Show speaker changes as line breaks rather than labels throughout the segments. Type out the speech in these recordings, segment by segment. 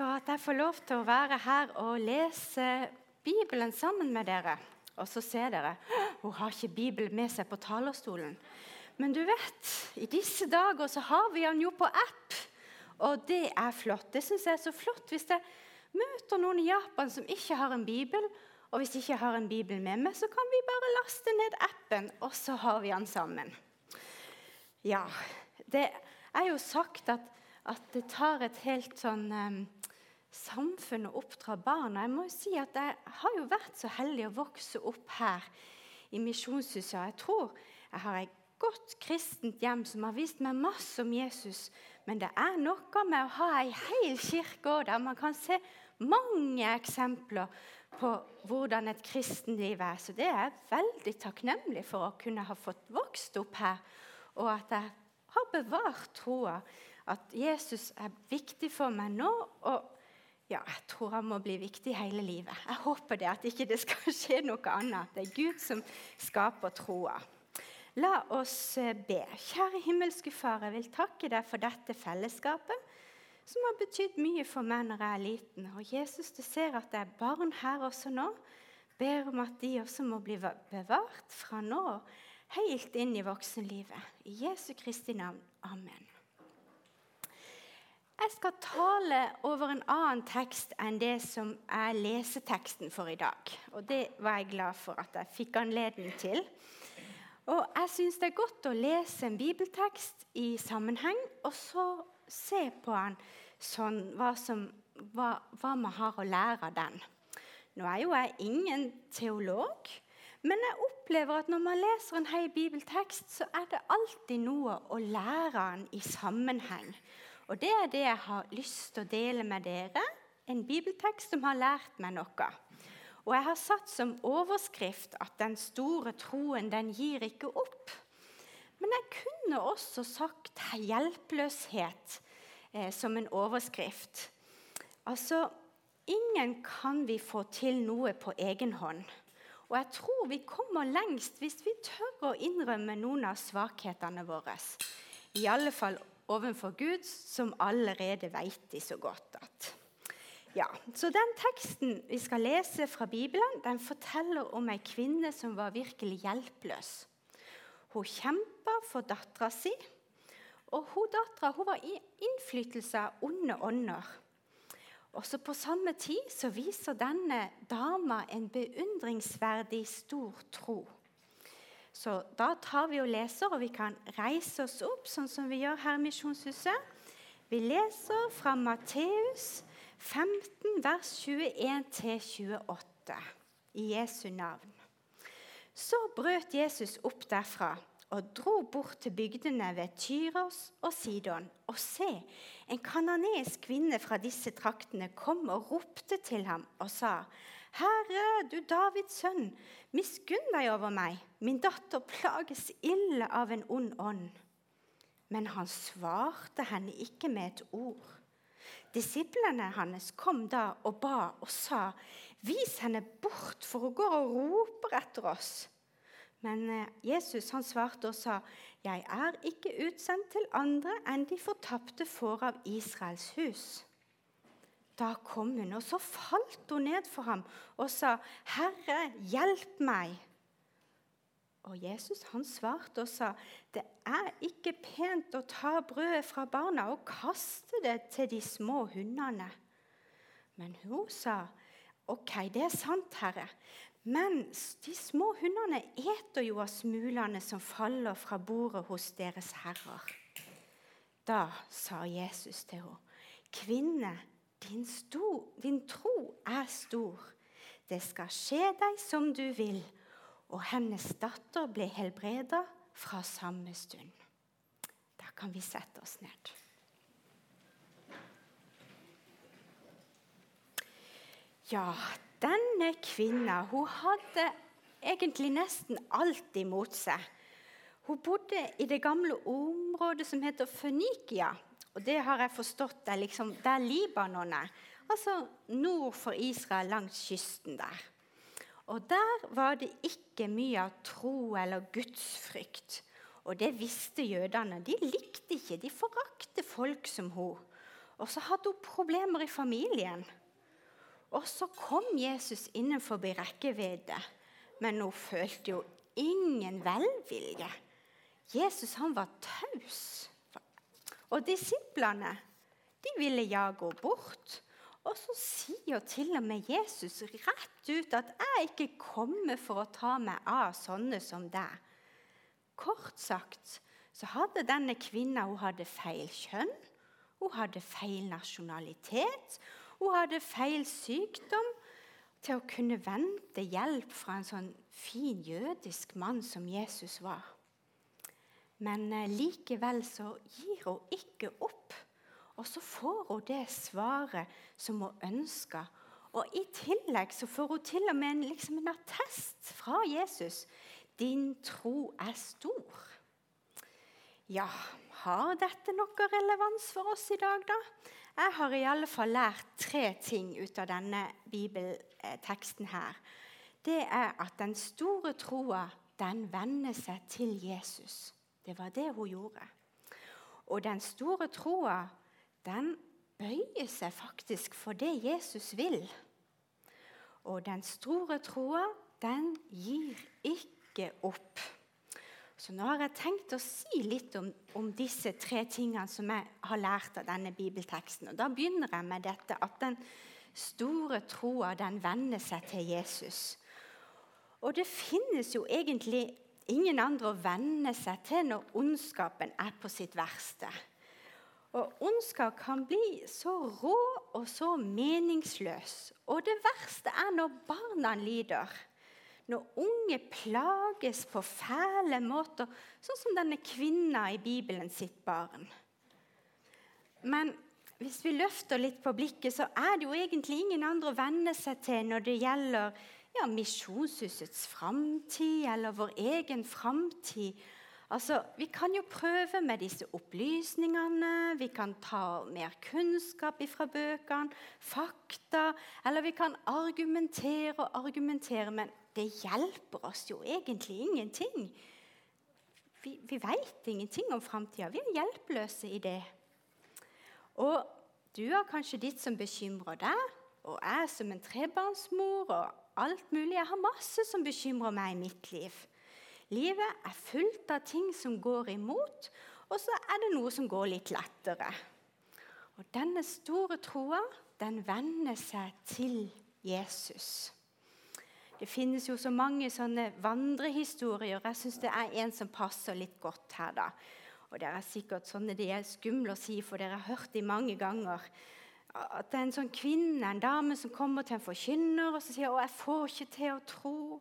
for at jeg får lov til å være her og lese Bibelen sammen med dere. Og så ser dere hun har ikke Bibelen med seg på talerstolen. Men du vet, i disse dager så har vi den jo på app. Og det er flott. Det syns jeg er så flott hvis jeg møter noen i Japan som ikke har en bibel. Og hvis jeg ikke har en bibel med meg, så kan vi bare laste ned appen, og så har vi den sammen. Ja, det er jo sagt at, at det tar et helt sånn um, samfunn å oppdra barna. Jeg må jo si at jeg har jo vært så heldig å vokse opp her i Misjonshuset. Jeg tror jeg har et godt kristent hjem som har vist meg masse om Jesus. Men det er noe med å ha ei hel kirke der man kan se mange eksempler på hvordan et kristenliv er. Så det er jeg veldig takknemlig for å kunne ha fått vokst opp her. Og at jeg har bevart troa. At Jesus er viktig for meg nå. og ja, jeg tror han må bli viktig hele livet. Jeg håper det at ikke det skal skje noe annet. Det er Gud som skaper troa. La oss eh, be. Kjære himmelske Far, jeg vil takke deg for dette fellesskapet som har betydd mye for meg når jeg er liten. Og Jesus, du ser at det er barn her også nå. Ber om at de også må bli bevart fra nå helt inn i voksenlivet. I Jesu Kristi navn. Amen. Jeg skal tale over en annen tekst enn det som er leseteksten for i dag. Og det var jeg glad for at jeg fikk anledning til. Og jeg syns det er godt å lese en bibeltekst i sammenheng, og så se på den sånn hva, som, hva, hva man har å lære av den. Nå er jo jeg ingen teolog, men jeg opplever at når man leser en hel bibeltekst, så er det alltid noe å lære den i sammenheng. Og det er det jeg har lyst til å dele med dere. En bibeltekst som har lært meg noe. Og jeg har satt som overskrift at 'den store troen, den gir ikke opp'. Men jeg kunne også sagt 'hjelpeløshet' eh, som en overskrift. Altså, ingen kan vi få til noe på egen hånd. Og jeg tror vi kommer lengst hvis vi tør å innrømme noen av svakhetene våre. I alle fall overfor Gud, som allerede vet de så godt at ja, så Den teksten vi skal lese fra Bibelen, den forteller om ei kvinne som var virkelig hjelpeløs. Hun kjempa for dattera si, og hun dattera var i innflytelse av onde ånder. Også på samme tid så viser denne dama en beundringsverdig stor tro. Så da tar vi og leser, og vi kan reise oss opp, sånn som vi gjør her i Misjonshuset. Vi leser fra Matteus 15, vers 21-28 i Jesu navn. Så brøt Jesus opp derfra og dro bort til bygdene ved Tyros og Sidon. Og se, en kananeisk kvinne fra disse traktene kom og ropte til ham og sa:" Herre, du Davids sønn, miskunn deg over meg. Min datter plages ille av en ond ånd. Men han svarte henne ikke med et ord. Disiplene hans kom da og ba og sa, vis henne bort, for hun går og roper etter oss. Men eh, Jesus han svarte og sa, jeg er ikke utsendt til andre enn de fortapte får av Israels hus. Da kom hun, og så falt hun ned for ham og sa, 'Herre, hjelp meg.' Og Jesus han svarte og sa, 'Det er ikke pent å ta brødet fra barna og kaste det til de små hundene.' Men hun sa, 'Ok, det er sant, Herre.' Men de små hundene eter jo av smulene som faller fra bordet hos deres herrer. Da sa Jesus til henne, 'Kvinne, din, stor, din tro er stor. Det skal skje deg som du vil. Og hennes datter ble helbreda fra samme stund. Da kan vi sette oss ned. Ja, denne kvinna hun hadde egentlig nesten alt imot seg. Hun bodde i det gamle området som heter Fønikia. Og det har jeg forstått er liksom der Libanon er. Altså nord for Israel, langs kysten der. Og der var det ikke mye av tro eller gudsfrykt. Og det visste jødene. De likte ikke, de forakte folk som hun. Og så hadde hun problemer i familien. Og så kom Jesus innenfor rekkevidde, men hun følte jo ingen velvilje. Jesus han var taus. Og disiplene de ville ja gå bort. Og så sier til og med Jesus rett ut at 'jeg ikke kommer for å ta meg av sånne som deg'. Kort sagt så hadde denne kvinna hun hadde feil kjønn, hun hadde feil nasjonalitet, hun hadde feil sykdom til å kunne vente hjelp fra en sånn fin jødisk mann som Jesus var. Men eh, likevel så gir hun ikke opp. Og så får hun det svaret som hun ønsker. Og i tillegg så får hun til og med en, liksom en attest fra Jesus. Din tro er stor. Ja, har dette noe relevans for oss i dag, da? Jeg har i alle fall lært tre ting ut av denne bibelteksten her. Det er at den store troa, den vender seg til Jesus. Det var det hun gjorde. Og den store troa, den bøyer seg faktisk for det Jesus vil. Og den store troa, den gir ikke opp. Så nå har jeg tenkt å si litt om, om, disse tre tingene som jeg har lært av denne bibelteksten. Og Da begynner jeg med dette at den store troa den vender seg til Jesus. Og det finnes jo egentlig ingen andre å venne seg til når ondskapen er på sitt verste. Og ondskap kan bli så rå og så meningsløs. Og det verste er når barna lider. Når unge plages på fæle måter, sånn som denne kvinna i Bibelen sitt barn. Men hvis vi løfter litt på blikket, så er det jo egentlig ingen andre å venne seg til når det gjelder ja, Misjonshusets framtid eller vår egen framtid. Altså, vi kan jo prøve med disse opplysningene, vi kan ta mer kunnskap fra bøkene, fakta Eller vi kan argumentere og argumentere, men det hjelper oss jo egentlig ingenting. Vi, vi veit ingenting om framtida. Vi er hjelpeløse i det. Og du har kanskje ditt som bekymrer deg, og jeg som en trebarnsmor og alt mulig. Jeg har masse som bekymrer meg i mitt liv. Livet er fullt av ting som går imot, og så er det noe som går litt lettere. Og denne store troa, den vender seg til Jesus. Det finnes jo så mange sånne vandrehistorier. Jeg syns det er en som passer litt godt her. da. Og det er sikkert sånne de er skumle å si, for dere har hørt dem mange ganger at det er en sånn kvinne, en dame, som kommer til en forkynner og så sier hun, 'Jeg får ikke til å tro'.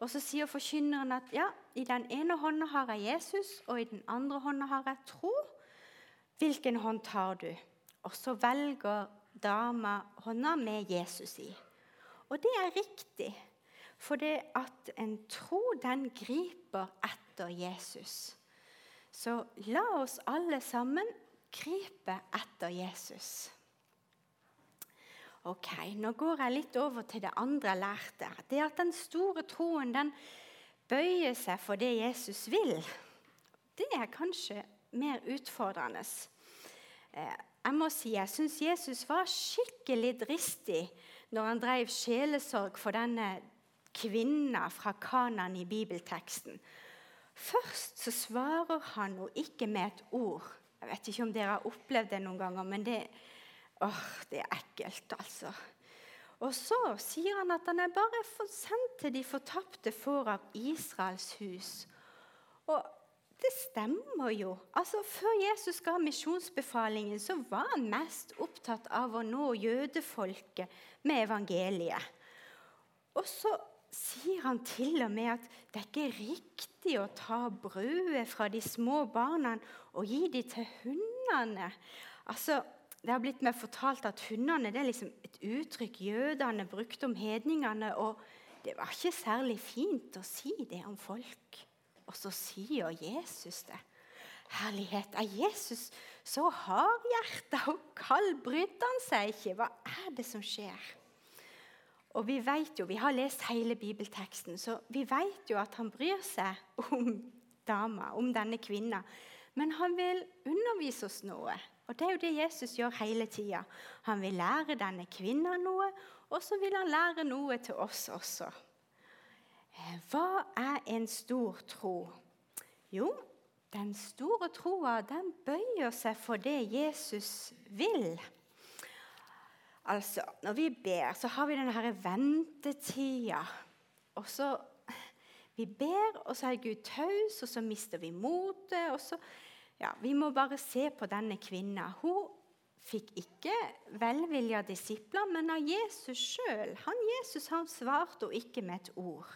Og så sier forkynneren at ja, i den ene hånda har jeg Jesus, og i den andre hånda har jeg tro. Hvilken hånd tar du? Og så velger dama hånda med Jesus i. Og det er riktig, for det at en tro, den griper etter Jesus. Så la oss alle sammen gripe etter Jesus. Ok, Nå går jeg litt over til det andre jeg lærte. Det at den store troen den bøyer seg for det Jesus vil, det er kanskje mer utfordrende. Eh, jeg må si, jeg syns Jesus var skikkelig dristig når han drev sjelesorg for denne kvinna fra Kanan i bibelteksten. Først så svarer han henne ikke med et ord. Jeg vet ikke om dere har opplevd det noen ganger, men det, Åh, det er ekkelt, altså. Og så sier han at han er bare sendt til de fortapte får av Israels hus. Og det stemmer jo. Altså, Før Jesus ga misjonsbefalingen, så var han mest opptatt av å nå jødefolket med evangeliet. Og så sier han til og med at det er ikke riktig å ta brødet fra de små barna og gi dem til hundene. Altså, det har blitt meg fortalt at hundene det er liksom et uttrykk jødene brukte om hedningene. Og det var ikke særlig fint å si det om folk. Og så sier Jesus det. Herlighet, er Jesus så hardhjerta og kald? Brydde han seg ikke? Hva er det som skjer? Og Vi vet jo, vi har lest hele bibelteksten, så vi vet jo at han bryr seg om dama, om denne kvinna. Men han vil undervise oss noe. Og Det er jo det Jesus gjør hele tida. Han vil lære denne kvinnen noe, og så vil han lære noe til oss også. Eh, hva er en stor tro? Jo, den store troa bøyer seg for det Jesus vil. Altså, Når vi ber, så har vi denne ventetida. Og så Vi ber, og så er Gud taus, og så mister vi motet. og ja, Vi må bare se på denne kvinna. Hun fikk ikke velvilja disipler, men av Jesus sjøl. Han Jesus han svarte henne ikke med et ord.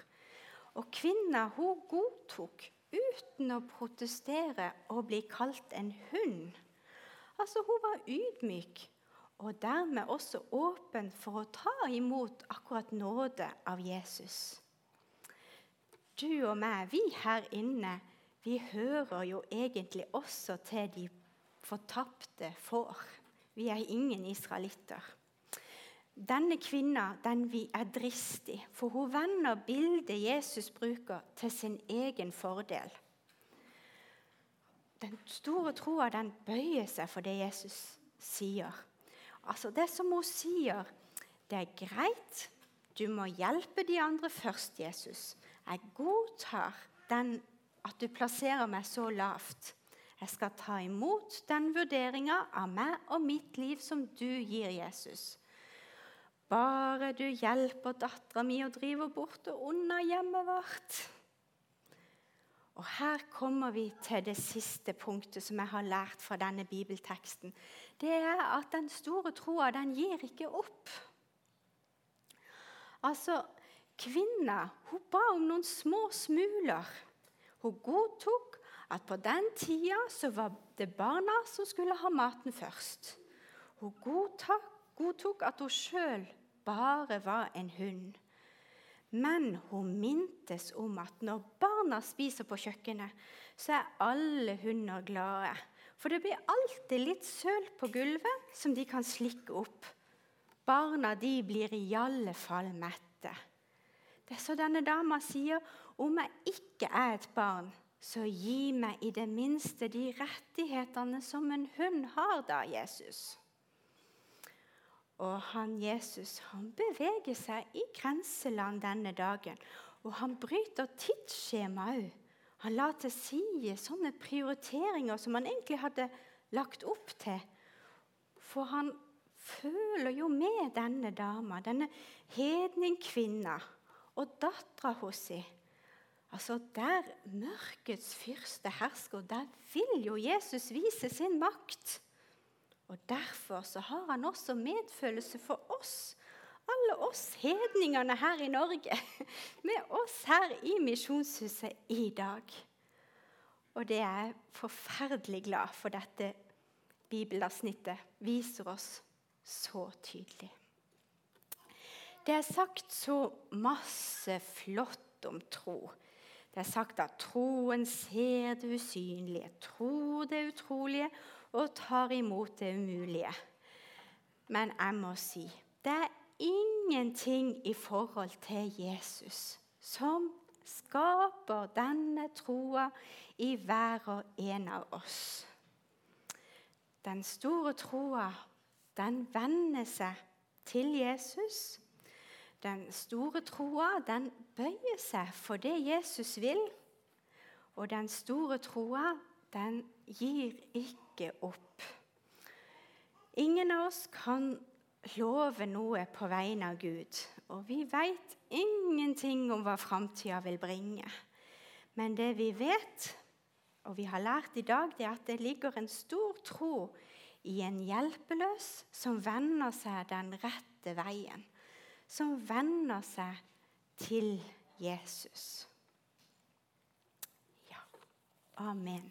Og kvinna hun godtok uten å protestere og bli kalt en hund. Altså, Hun var ydmyk og dermed også åpen for å ta imot akkurat nåde av Jesus. Du og meg, vi her inne, vi hører jo egentlig også til de fortapte får. Vi er ingen israelitter. Denne kvinna den vi er dristig, for hun vender bildet Jesus bruker, til sin egen fordel. Den store troa den bøyer seg for det Jesus sier. Altså Det som hun sier, det er greit, du må hjelpe de andre først, Jesus. Jeg godtar den at du plasserer meg så lavt. Jeg skal ta imot den vurderinga av meg og mitt liv som du gir, Jesus. Bare du hjelper dattera mi og driver bort og unna hjemmet vårt. Og Her kommer vi til det siste punktet som jeg har lært fra denne bibelteksten. Det er at den store troa, den gir ikke opp. Altså, Kvinna hun ba om noen små smuler. Hun godtok at på den tida så var det barna som skulle ha maten først. Hun godtok, godtok at hun sjøl bare var en hund. Men hun mintes om at når barna spiser på kjøkkenet, så er alle hunder glade. For det blir alltid litt søl på gulvet som de kan slikke opp. Barna de blir i alle fall mette. Det er så denne dama sier om jeg ikke er et barn, så gi meg i det minste de rettighetene som en hund har, da, Jesus. Og han Jesus han beveger seg i grenseland denne dagen. Og han bryter tidsskjemaet òg. Han la til side sånne prioriteringer som han egentlig hadde lagt opp til. For han føler jo med denne dama, denne hedningkvinna og dattera hennes. Altså, Der mørkets fyrste hersker, der vil jo Jesus vise sin makt. Og Derfor så har han også medfølelse for oss, alle oss hedningene her i Norge, med oss her i Misjonshuset i dag. Og det er jeg forferdelig glad for dette bibelavsnittet viser oss så tydelig. Det er sagt så masse flott om tro. Det er sagt at troen ser det usynlige, tror det utrolige og tar imot det umulige. Men jeg må si det er ingenting i forhold til Jesus som skaper denne troa i hver og en av oss. Den store troa, den vender seg til Jesus den store troa den bøyer seg for det Jesus vil. Og den store troa den gir ikke opp. Ingen av oss kan love noe på vegne av Gud. Og vi veit ingenting om hva framtida vil bringe. Men det vi vet, og vi har lært i dag, det er at det ligger en stor tro i en hjelpeløs som vender seg den rette veien som vender seg til Jesus. Ja. Amen.